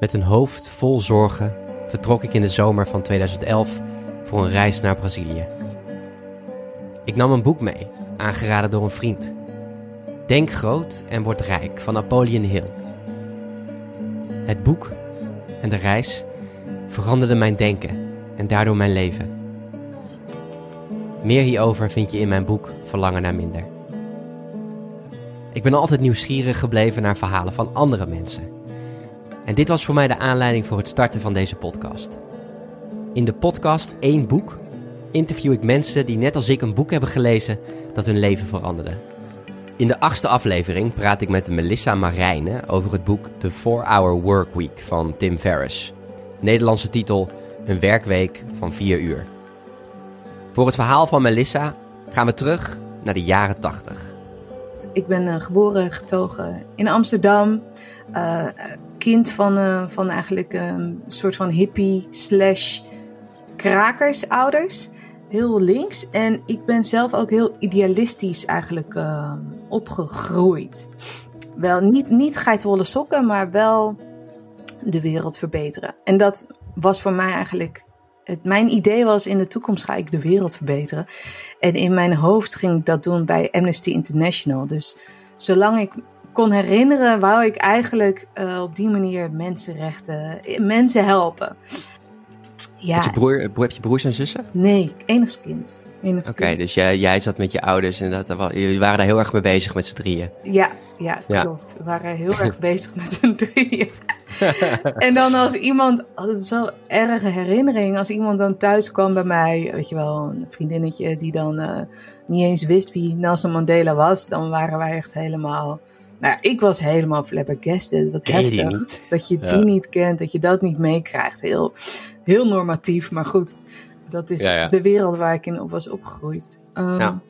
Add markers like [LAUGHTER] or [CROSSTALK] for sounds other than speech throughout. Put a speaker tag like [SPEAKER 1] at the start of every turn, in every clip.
[SPEAKER 1] Met een hoofd vol zorgen vertrok ik in de zomer van 2011 voor een reis naar Brazilië. Ik nam een boek mee, aangeraden door een vriend. Denk groot en word rijk van Napoleon Hill. Het boek en de reis veranderden mijn denken en daardoor mijn leven. Meer hierover vind je in mijn boek Verlangen naar minder. Ik ben altijd nieuwsgierig gebleven naar verhalen van andere mensen. En dit was voor mij de aanleiding voor het starten van deze podcast. In de podcast Eén Boek interview ik mensen die net als ik een boek hebben gelezen dat hun leven veranderde. In de achtste aflevering praat ik met Melissa Marijnen over het boek The 4-Hour Workweek van Tim Ferriss. Nederlandse titel Een werkweek van 4 uur. Voor het verhaal van Melissa gaan we terug naar de jaren 80.
[SPEAKER 2] Ik ben uh, geboren getogen in Amsterdam. Uh, kind van, uh, van eigenlijk een soort van hippie slash krakersouders. Heel links. En ik ben zelf ook heel idealistisch eigenlijk opgegroeid. Wel niet, niet geitwolle sokken, maar wel de wereld verbeteren. En dat was voor mij eigenlijk het, mijn idee was in de toekomst ga ik de wereld verbeteren. En in mijn hoofd ging ik dat doen bij Amnesty International. Dus zolang ik kon herinneren, wou ik eigenlijk uh, op die manier mensenrechten, mensen helpen.
[SPEAKER 1] Ja. Heb, je broer, heb je broers en zussen?
[SPEAKER 2] Nee, enigskind.
[SPEAKER 1] Oké, dus jij, jij zat met je ouders en dat, jullie waren daar heel erg mee bezig met z'n drieën.
[SPEAKER 2] Ja, ja, klopt. We waren heel erg [LAUGHS] bezig met z'n drieën. [LAUGHS] en dan als iemand, altijd zo erge herinnering, als iemand dan thuis kwam bij mij, weet je wel, een vriendinnetje die dan uh, niet eens wist wie Nelson Mandela was, dan waren wij echt helemaal... Nou, ik was helemaal flabbergasted. Wat
[SPEAKER 1] Ken heftig. Niet?
[SPEAKER 2] Dat je die niet kent, dat je dat niet meekrijgt. Heel, heel normatief, maar goed. Dat is de wereld waar ik in op was opgegroeid. Um, ja.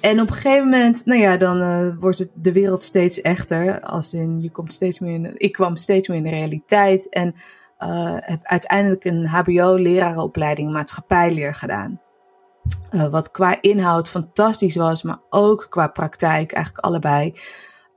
[SPEAKER 2] En op een gegeven moment, nou ja, dan uh, wordt het de wereld steeds echter. Als in, je komt steeds meer in, ik kwam steeds meer in de realiteit. En uh, heb uiteindelijk een HBO-lerarenopleiding maatschappijleer gedaan. Uh, wat qua inhoud fantastisch was, maar ook qua praktijk eigenlijk allebei.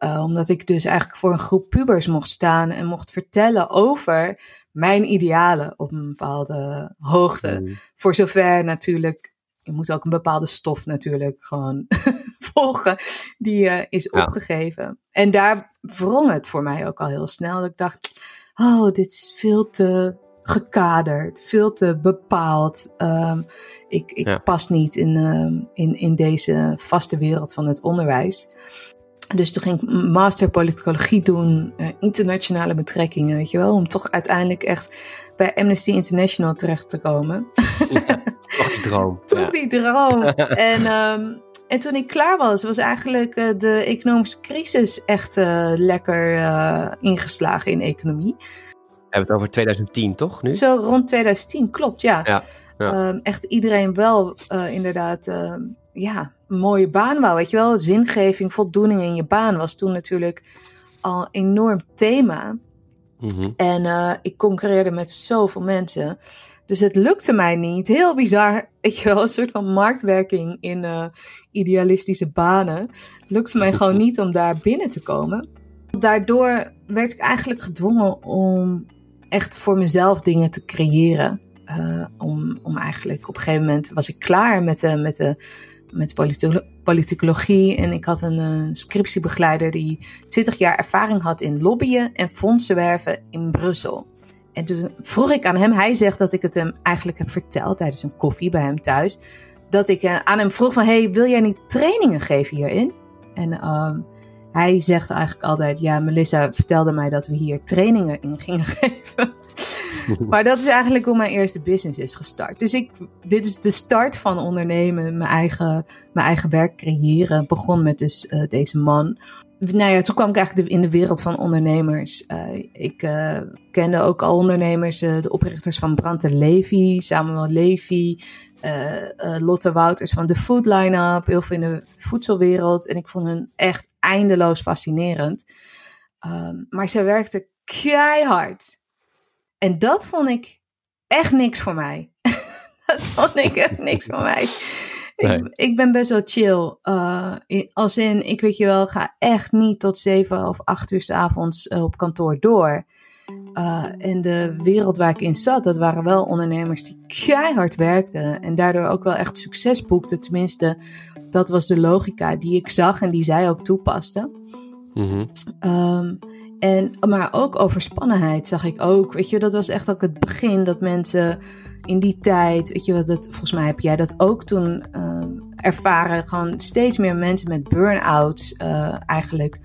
[SPEAKER 2] Omdat ik dus eigenlijk voor een groep pubers mocht staan en mocht vertellen over mijn idealen op een bepaalde hoogte. Mm. Voor zover natuurlijk, je moet ook een bepaalde stof natuurlijk gewoon [LAUGHS] volgen, die uh, is opgegeven. En daar wrong het voor mij ook al heel snel. Dat ik dacht, oh, dit is veel te gekaderd, veel te bepaald. Um, ik ik pas niet in, uh, in, in deze vaste wereld van het onderwijs. Dus toen ging ik master politicologie doen, uh, internationale betrekkingen, weet je wel, om toch uiteindelijk echt bij Amnesty International terecht te komen.
[SPEAKER 1] Ja, toch die droom. [LAUGHS]
[SPEAKER 2] toch ja. die droom. [LAUGHS] en, um, en toen ik klaar was, was eigenlijk uh, de economische crisis echt uh, lekker ingeslagen in economie.
[SPEAKER 1] We hebben het over 2010, toch? Nu?
[SPEAKER 2] Zo rond 2010, klopt, ja.
[SPEAKER 1] ja,
[SPEAKER 2] ja. Um, echt iedereen wel inderdaad ehm, ja, mooie baan wou. Weet je wel, zingeving, voldoening in je baan was toen natuurlijk al een enorm thema.
[SPEAKER 1] Mm-hmm.
[SPEAKER 2] En uh, ik concurreerde met zoveel mensen. Dus het lukte mij niet. Heel bizar. [LAUGHS] Weet je wel, een soort van marktwerking in uh, idealistische banen. Het lukte mij gewoon [LAUGHS] niet om daar binnen te komen. Daardoor werd ik eigenlijk gedwongen om echt voor mezelf dingen te creëren. Uh, om, om eigenlijk op een gegeven moment was ik klaar met de, met de met politicologie. En ik had een, eh, scriptiebegeleider die 20 jaar ervaring had in lobbyen en fondsen werven in Brussel. En toen vroeg ik aan hem, hij zegt dat ik het hem eigenlijk heb verteld tijdens een koffie bij hem thuis. Dat ik uh, aan hem vroeg van, hey, wil jij niet trainingen geven hierin? En uh, hij zegt eigenlijk altijd, ja, Melissa vertelde mij dat we hier trainingen in gingen [LAUGHS] geven. [LAUGHS] maar dat is eigenlijk hoe mijn eerste business is gestart. Dus ik, dit is de start van ondernemen, mijn eigen, mijn eigen werk creëren. Begon met dus uh, deze man. Nou ja, toen kwam ik eigenlijk in de wereld van ondernemers. Uh, ik uh, kende ook al ondernemers, de oprichters van Brand Levy, Samuel Levy, Lotte Wouters van de Food Line-up, heel veel in de voedselwereld. En ik vond hen echt eindeloos fascinerend. Um, maar ze werkten keihard. En dat vond ik echt niks voor mij. [LAUGHS] dat vond ik echt niks voor mij. Nee. Ik, ik, ben best wel chill. Uh, als in, ik weet je wel, ga echt niet tot zeven of acht uur s avonds uh, op kantoor door. Uh, en de wereld waar ik in zat, dat waren wel ondernemers die keihard werkten. En daardoor ook wel echt succes boekten. Tenminste, dat was de logica die ik zag en die zij ook toepaste. Mm um, en, maar ook overspannenheid zag ik ook. Weet je, dat was echt ook het begin dat mensen in die tijd, weet je, dat, volgens mij heb jij dat ook toen uh, ervaren. Gewoon steeds meer mensen met burn-outs uh, eigenlijk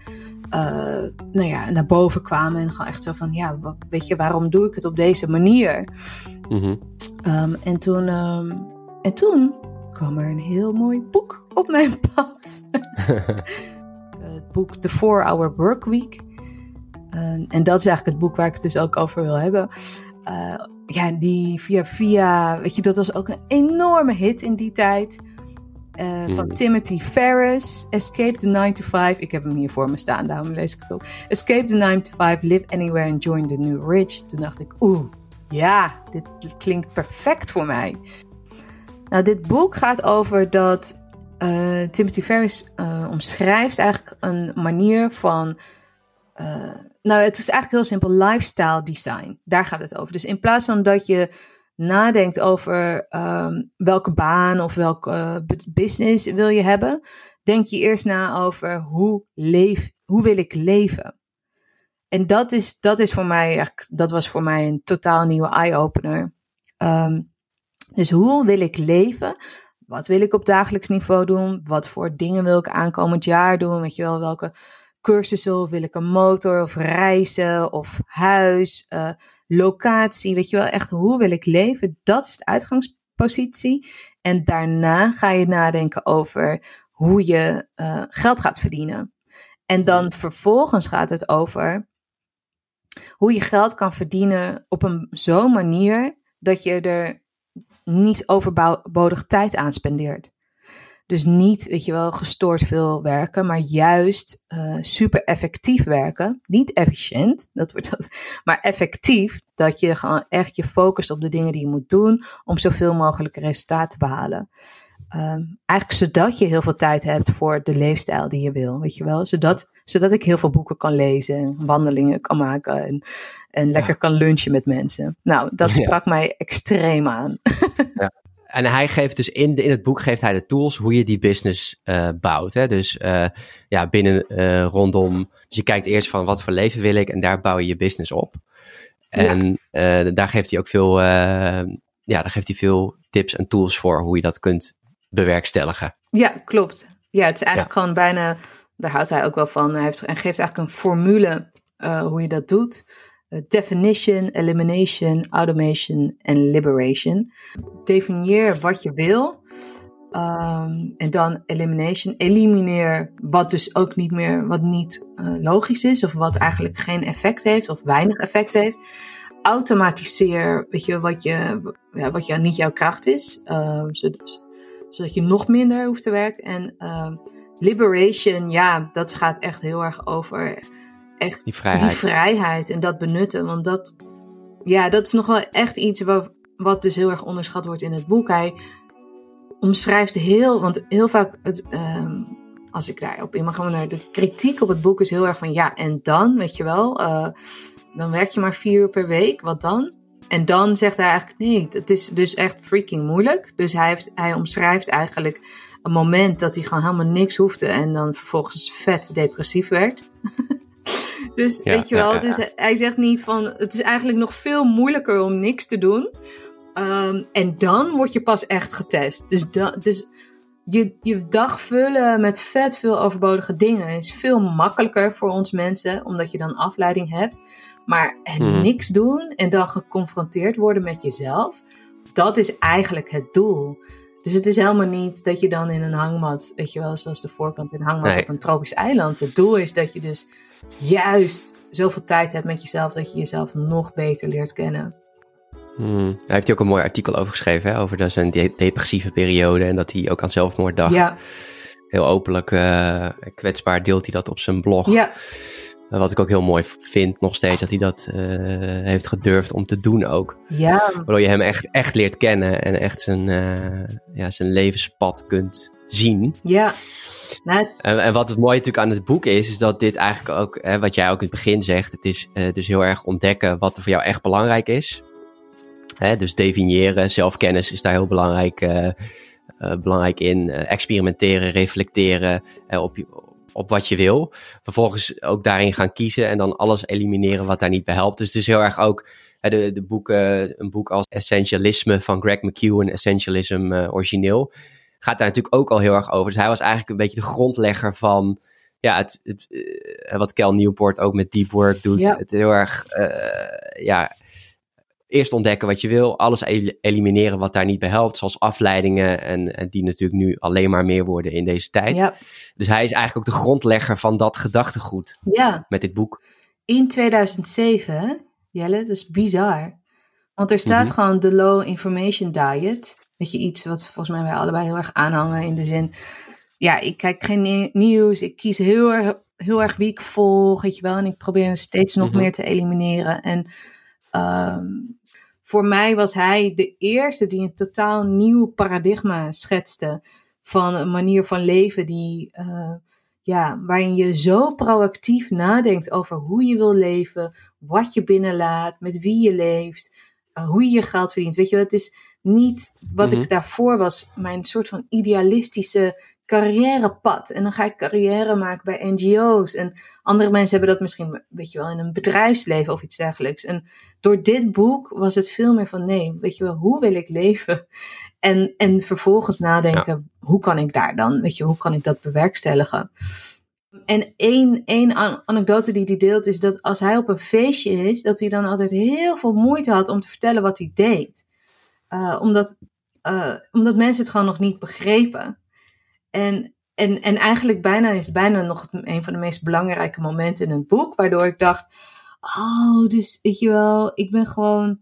[SPEAKER 2] uh, nou ja, naar boven kwamen. En gewoon echt zo van, ja, weet je, waarom doe ik het op deze manier? Mm -hmm. um, en, toen, um, en toen kwam er een heel mooi boek op mijn pad. [LAUGHS] [LAUGHS] het boek The 4-Hour Work Week. Uh, en dat is eigenlijk het boek waar ik het dus ook over wil hebben. Uh, ja, die via via, weet je, dat was ook een enorme hit in die tijd. Uh, Van Timothy Ferris, Escape the 9 to 5. Ik heb hem hier voor me staan, daarom lees ik het op. Escape the 9 to 5, Live Anywhere and Join the New Rich. Toen dacht ik, oeh, ja, dit klinkt perfect voor mij. Nou, dit boek gaat over dat uh, Timothy Ferris uh, omschrijft eigenlijk een manier van nou, het is eigenlijk heel simpel lifestyle design. Daar gaat het over. Dus in plaats van dat je nadenkt over um, welke baan of welke uh, business wil je hebben, denk je eerst na over hoe, leef, hoe wil ik leven. En dat is, dat is voor mij, dat was voor mij een totaal nieuwe eye-opener. Um, dus hoe wil ik leven? Wat wil ik op dagelijks niveau doen? Wat voor dingen wil ik aankomend jaar doen? Weet je wel, welke cursussen of wil ik een motor of reizen of huis, uh, locatie, weet je wel, echt hoe wil ik leven? Dat is de uitgangspositie. En daarna ga je nadenken over hoe je uh, geld gaat verdienen. En dan vervolgens gaat het over hoe je geld kan verdienen op een zo'n manier dat je er niet overbodig tijd aan spendeert. Dus niet, weet je wel, gestoord veel werken, maar juist uh, super effectief werken. Niet efficiënt, dat wordt dat, maar effectief. Dat je gewoon echt je focust op de dingen die je moet doen om zoveel mogelijk resultaat te behalen. Um, eigenlijk zodat je heel veel tijd hebt voor de leefstijl die je wil, weet je wel. Zodat, zodat ik heel veel boeken kan lezen en wandelingen kan maken en, en lekker kan lunchen met mensen. Nou, dat sprak ja. mij extreem aan.
[SPEAKER 1] ja. En hij geeft dus in, de, in het boek geeft hij de tools hoe je die business uh, bouwt. Hè? Dus uh, ja, binnen uh, rondom. Dus je kijkt eerst van wat voor leven wil ik en daar bouw je je business op. En ja. daar geeft hij ook veel, ja, daar geeft hij veel tips en tools voor hoe je dat kunt bewerkstelligen.
[SPEAKER 2] Ja, klopt. Ja, het is eigenlijk ja. gewoon bijna, daar houdt hij ook wel van. Hij, heeft, hij geeft eigenlijk een formule hoe je dat doet. Definition, elimination, automation en liberation. Definieer wat je wil. Um, en dan elimination. Elimineer wat dus ook niet meer, wat niet uh, logisch is. Of wat eigenlijk geen effect heeft of weinig effect heeft. Automatiseer, weet je, wat, je, ja, wat je, niet jouw kracht is. Uh, zodat, zodat je nog minder hoeft te werken. En liberation, ja, dat gaat echt heel erg over echt
[SPEAKER 1] die vrijheid.
[SPEAKER 2] die vrijheid en dat benutten. Want dat, ja, dat is nog wel echt iets wat, wat dus heel erg onderschat wordt in het boek. Hij omschrijft heel, want heel vaak, het, um, als ik daarop in mag gaan, de kritiek op het boek is heel erg van ja, en dan, weet je wel, uh, dan werk je maar vier uur per week, wat dan? En dan zegt hij eigenlijk nee, het is dus echt freaking moeilijk. Dus hij, heeft, hij omschrijft eigenlijk een moment dat hij gewoon helemaal niks hoefde en dan vervolgens vet depressief werd. [LAUGHS] Dus weet je wel, ja, dus hij zegt niet van het is eigenlijk nog veel moeilijker om niks te doen. Um, en dan word je pas echt getest. Dus, da, dus je, je dag vullen met vet veel overbodige dingen is veel makkelijker voor ons mensen, omdat je dan afleiding hebt. Maar hmm. niks doen en dan geconfronteerd worden met jezelf, dat is eigenlijk het doel. Dus het is helemaal niet dat je dan in een hangmat, weet je wel, zoals de voorkant in een hangmat nee. op een tropisch eiland. Het doel is dat je dus juist zoveel tijd hebt met jezelf dat je jezelf nog beter leert kennen.
[SPEAKER 1] Hmm. Hij heeft hij ook een mooi artikel over geschreven, hè? over zijn de depressieve periode en dat hij ook aan zelfmoord dacht. Ja. Heel openlijk, uh, kwetsbaar deelt hij dat op zijn blog.
[SPEAKER 2] Ja.
[SPEAKER 1] wat ik ook heel mooi vind nog steeds, dat hij dat heeft gedurfd om te doen ook.
[SPEAKER 2] Ja.
[SPEAKER 1] Waardoor je hem echt, echt leert kennen en echt zijn, ja, zijn levenspad kunt zien.
[SPEAKER 2] Ja.
[SPEAKER 1] Nou, en, en, wat het mooie natuurlijk aan het boek is, is dat dit eigenlijk ook, hè, wat jij ook in het begin zegt, het is dus heel erg ontdekken wat er voor jou echt belangrijk is. Hè, dus definiëren, zelfkennis is daar heel belangrijk, uh, uh, belangrijk in. Uh, experimenteren, reflecteren op, op wat je wil. Vervolgens ook daarin gaan kiezen en dan alles elimineren wat daar niet bij helpt. Dus het is heel erg ook de, de boeken, een boek als Essentialisme van Greg McEwen, Essentialism origineel, gaat daar natuurlijk ook al heel erg over. Dus hij was eigenlijk een beetje de grondlegger van ja, het, het wat Cal Newport ook met deep work doet. Ja. Het heel erg, ja eerst ontdekken wat je wil, alles elimineren wat daar niet bij helpt, zoals afleidingen en, en, die natuurlijk nu alleen maar meer worden in deze tijd.
[SPEAKER 2] Ja.
[SPEAKER 1] Dus hij is eigenlijk ook de grondlegger van dat gedachtegoed
[SPEAKER 2] ja.
[SPEAKER 1] met dit boek.
[SPEAKER 2] In 2007, Jelle, dat is bizar. Want er staat mm -hmm. gewoon de Low Information Diet. Weet je, iets wat volgens mij wij allebei heel erg aanhangen in de zin... Ja, ik kijk geen nieuws, ik kies heel erg, heel erg wie ik volg, weet je wel. En ik probeer steeds nog mm -hmm. meer te elimineren. En Um, voor mij was hij de eerste die een totaal nieuw paradigma schetste van een manier van leven die, uh, ja, waarin je zo proactief nadenkt over hoe je wil leven, wat je binnenlaat, met wie je leeft, uh, hoe je je geld verdient. Weet je, het is niet wat mm -hmm. ik daarvoor was, mijn soort van idealistische carrièrepad. En dan ga ik carrière maken bij NGO's. En andere mensen hebben dat misschien, weet je wel, in een bedrijfsleven of iets dergelijks. En door dit boek was het veel meer van nee, weet je wel, hoe wil ik leven? En, en vervolgens nadenken, ja. hoe kan ik daar dan, weet je, hoe kan ik dat bewerkstelligen? En één, één anekdote die hij deelt is dat als hij op een feestje is, dat hij dan altijd heel veel moeite had om te vertellen wat hij deed. Uh, omdat, uh, omdat mensen het gewoon nog niet begrepen. En, en, en eigenlijk bijna is het bijna nog een van de meest belangrijke momenten in het boek, waardoor ik dacht, oh, dus weet je wel, ik ben gewoon,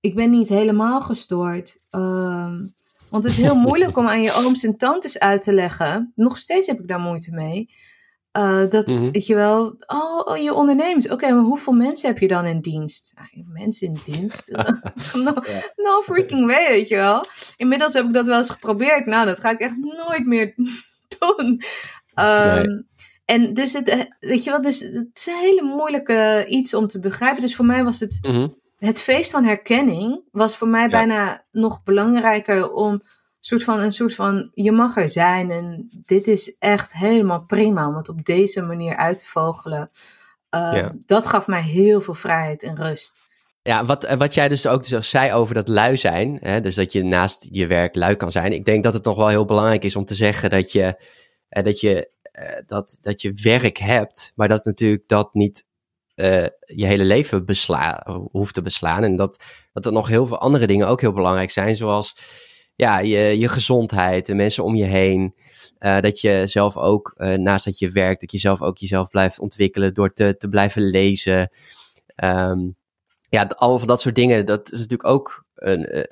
[SPEAKER 2] ik ben niet helemaal gestoord. Um, want het is heel [LAUGHS] moeilijk om aan je ooms en tantes uit te leggen. Nog steeds heb ik daar moeite mee. Uh, dat, mm -hmm. weet je wel, oh, oh je ondernemers. Oké, okay, maar hoeveel mensen heb je dan in dienst? Mensen in dienst? [LAUGHS] [LAUGHS] no, no, freaking way, weet je wel. Inmiddels heb ik dat wel eens geprobeerd. Nou, dat ga ik echt nooit meer [LAUGHS] doen. Um, nee. En dus het, weet je wel, dus het is een hele moeilijke iets om te begrijpen. Dus voor mij was het,
[SPEAKER 1] mm -hmm.
[SPEAKER 2] het feest van herkenning was voor mij ja. bijna nog belangrijker om soort van een soort van je mag er zijn en dit is echt helemaal prima om het op deze manier uit te vogelen. Uh, ja. Dat gaf mij heel veel vrijheid en rust.
[SPEAKER 1] Ja, wat, wat jij dus ook dus zei over dat lui zijn, hè, dus dat je naast je werk lui kan zijn. Ik denk dat het nog wel heel belangrijk is om te zeggen dat je, eh, dat je, eh, dat, dat je werk hebt, maar dat natuurlijk dat niet uh, je hele leven besla hoeft te beslaan. En dat, dat er nog heel veel andere dingen ook heel belangrijk zijn, zoals ja, je, je gezondheid, de mensen om je heen. Uh, dat je zelf ook, uh, naast dat je werkt, dat je zelf ook jezelf blijft ontwikkelen door te, te blijven lezen. Um, ja, al van dat soort dingen, dat is natuurlijk ook een, uh,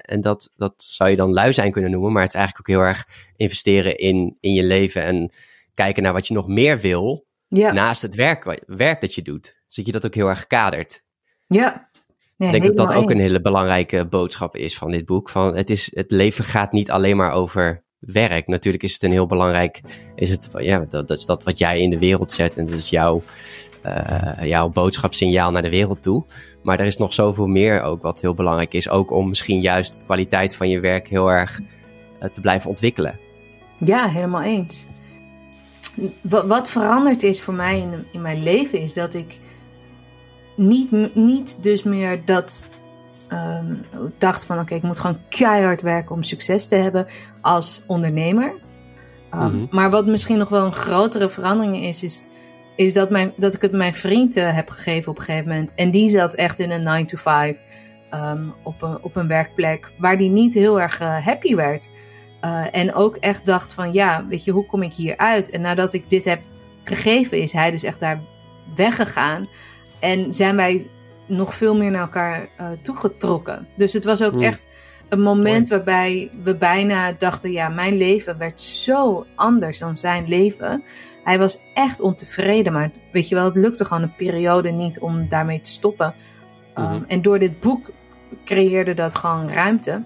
[SPEAKER 1] en dat, dat zou je dan lui zijn kunnen noemen, maar het is eigenlijk ook heel erg investeren in, in je leven en kijken naar wat je nog meer wil
[SPEAKER 2] ja.
[SPEAKER 1] naast het werk, werk dat je doet. Zodat je dat ook heel erg kadert.
[SPEAKER 2] Ja,
[SPEAKER 1] Nee, ik denk dat dat ook een hele belangrijke boodschap is van dit boek. Van het, is, het leven gaat niet alleen maar over werk. Natuurlijk is het een heel belangrijk, is het, ja, dat, dat is dat wat jij in de wereld zet en dat is jouw, uh, jouw boodschapsignaal naar de wereld toe. Maar er is nog zoveel meer ook wat heel belangrijk is. Ook om misschien juist de kwaliteit van je werk heel erg uh, te blijven ontwikkelen.
[SPEAKER 2] Ja, helemaal eens. Wat, wat veranderd is voor mij in, in mijn leven is dat ik niet, niet dus meer dat um, ik dacht van oké, okay, ik moet gewoon keihard werken om succes te hebben als ondernemer. Um, mm -hmm. Maar wat misschien nog wel een grotere verandering is, is, is dat, mijn, dat ik het mijn vriend uh, heb gegeven op een gegeven moment. En die zat echt in een 9 to 5 um, op, een, op een werkplek waar die niet heel erg uh, happy werd. Uh, en ook echt dacht van ja, weet je, hoe kom ik hier uit? En nadat ik dit heb gegeven, is hij dus echt daar weggegaan. En zijn wij nog veel meer naar elkaar uh, toegetrokken. Dus het was ook hmm. echt Een moment
[SPEAKER 1] Mooi.
[SPEAKER 2] waarbij we bijna dachten, ja, mijn leven werd zo anders dan zijn leven. Hij was echt ontevreden, maar weet je wel, het lukte gewoon een periode niet om daarmee te stoppen. Um,
[SPEAKER 1] Mhm.
[SPEAKER 2] en door dit boek creëerde dat gewoon ruimte.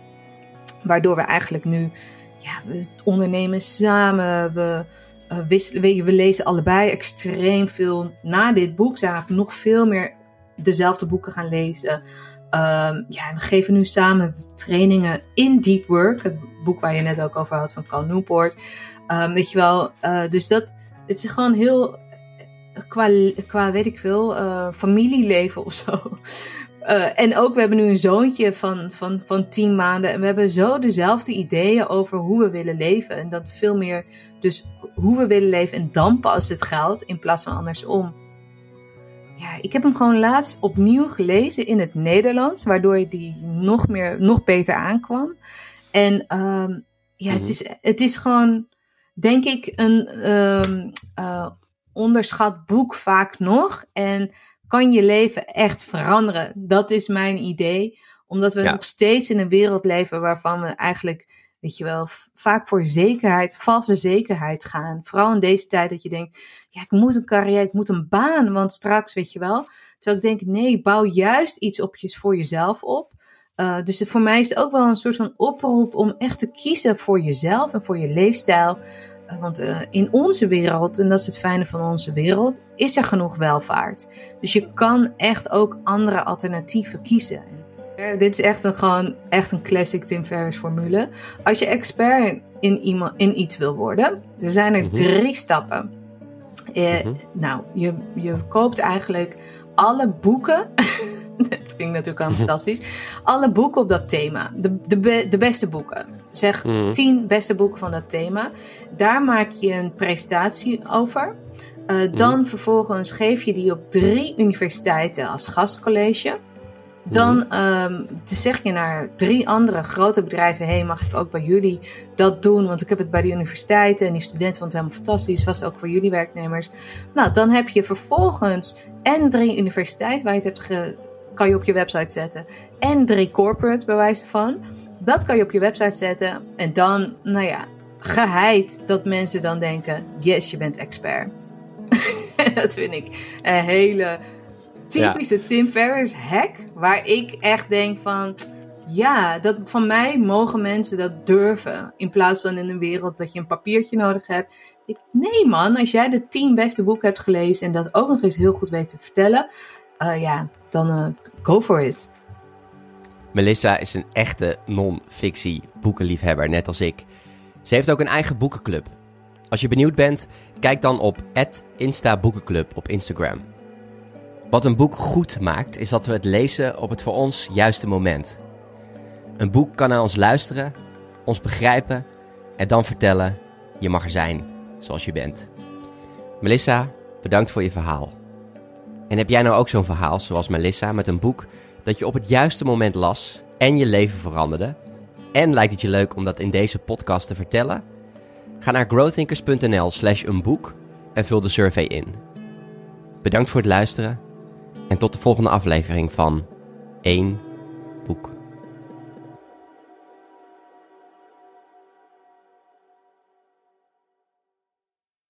[SPEAKER 2] Waardoor we eigenlijk nu, ja, we ondernemen samen, we, uh, wisselen, we, we lezen allebei extreem veel. Na dit boek zijn we nog veel meer dezelfde boeken gaan lezen. Um, ja, we geven nu samen trainingen in Deep Work, het boek waar je net ook over had van Cal Newport. Um, weet je wel, uh, dus dat, het is gewoon heel, qua, qua weet ik veel, uh, familieleven of zo. [LAUGHS] Uh, en ook, we hebben nu een zoontje van, van, van tien maanden. En we hebben zo dezelfde ideeën over hoe we willen leven. En dat veel meer, dus hoe we willen leven en dan pas het geld in plaats van andersom. Ja, ik heb hem gewoon laatst opnieuw gelezen in het Nederlands, waardoor die nog meer, nog beter aankwam. En um, ja, het, is, het is gewoon, denk ik, een um, uh, onderschat boek vaak nog. En kan je leven echt veranderen? Dat is mijn idee. Omdat we ja. nog steeds in een wereld leven waarvan we eigenlijk, weet je wel, vaak voor zekerheid, valse zekerheid gaan. Vooral in deze tijd dat je denkt, ja, ik moet een carrière, ik moet een baan, want straks, weet je wel. Terwijl ik denk, nee, bouw juist iets op je, voor jezelf op. Uh, dus voor mij is het ook wel een soort van oproep om echt te kiezen voor jezelf en voor je leefstijl. Want uh, in onze wereld, en dat is het fijne van onze wereld, is er genoeg welvaart. Dus je kan echt ook andere alternatieven kiezen. Uh, dit is echt een, gewoon echt een classic Tim Ferriss formule. Als je expert in, iemand, in iets wil worden, er zijn er mm-hmm. drie stappen. Mm-hmm. Nou, je, je koopt eigenlijk alle boeken. [LAUGHS] dat vind ik natuurlijk al fantastisch. Alle boeken op dat thema. De, de, be, de beste boeken. Zeg mm. tien beste boeken van dat thema. Daar maak je een presentatie over. Uh, dan mm. vervolgens geef je die op drie universiteiten als gastcollege. Dan mm. um, zeg je naar drie andere grote bedrijven: hey, mag ik ook bij jullie dat doen? Want ik heb het bij die universiteiten en die studenten vonden het helemaal fantastisch. Was het ook voor jullie werknemers? Nou, dan heb je vervolgens en drie universiteiten waar je het hebt ge, kan je op je website zetten. En drie corporates bij wijze van. Dat kan je op je website zetten. En dan, nou ja, geheid dat mensen dan denken: yes, je bent expert. [LAUGHS] dat vind ik een hele typische ja. Tim Ferriss hack. Waar ik echt denk van. Ja, dat, van mij mogen mensen dat durven. In plaats van in een wereld dat je een papiertje nodig hebt. Ik, nee man, als jij de tien beste boeken hebt gelezen en dat ook nog eens heel goed weet te vertellen. Uh, ja, dan uh, go for it.
[SPEAKER 1] Melissa is een echte non-fictie boekenliefhebber, net als ik. Ze heeft ook een eigen boekenclub. Als je benieuwd bent, kijk dan op @instaboekenclub op Instagram. Wat een boek goed maakt, is dat we het lezen op het voor ons juiste moment. Een boek kan naar ons luisteren, ons begrijpen en dan vertellen: je mag er zijn zoals je bent. Melissa, bedankt voor je verhaal. En heb jij nou ook zo'n verhaal zoals Melissa met een boek dat je op het juiste moment las en je leven veranderde? En lijkt het je leuk om dat in deze podcast te vertellen? Ga naar growthinkers.nl slash een boek en vul de survey in. Bedankt voor het luisteren en tot de volgende aflevering van 1 Boek.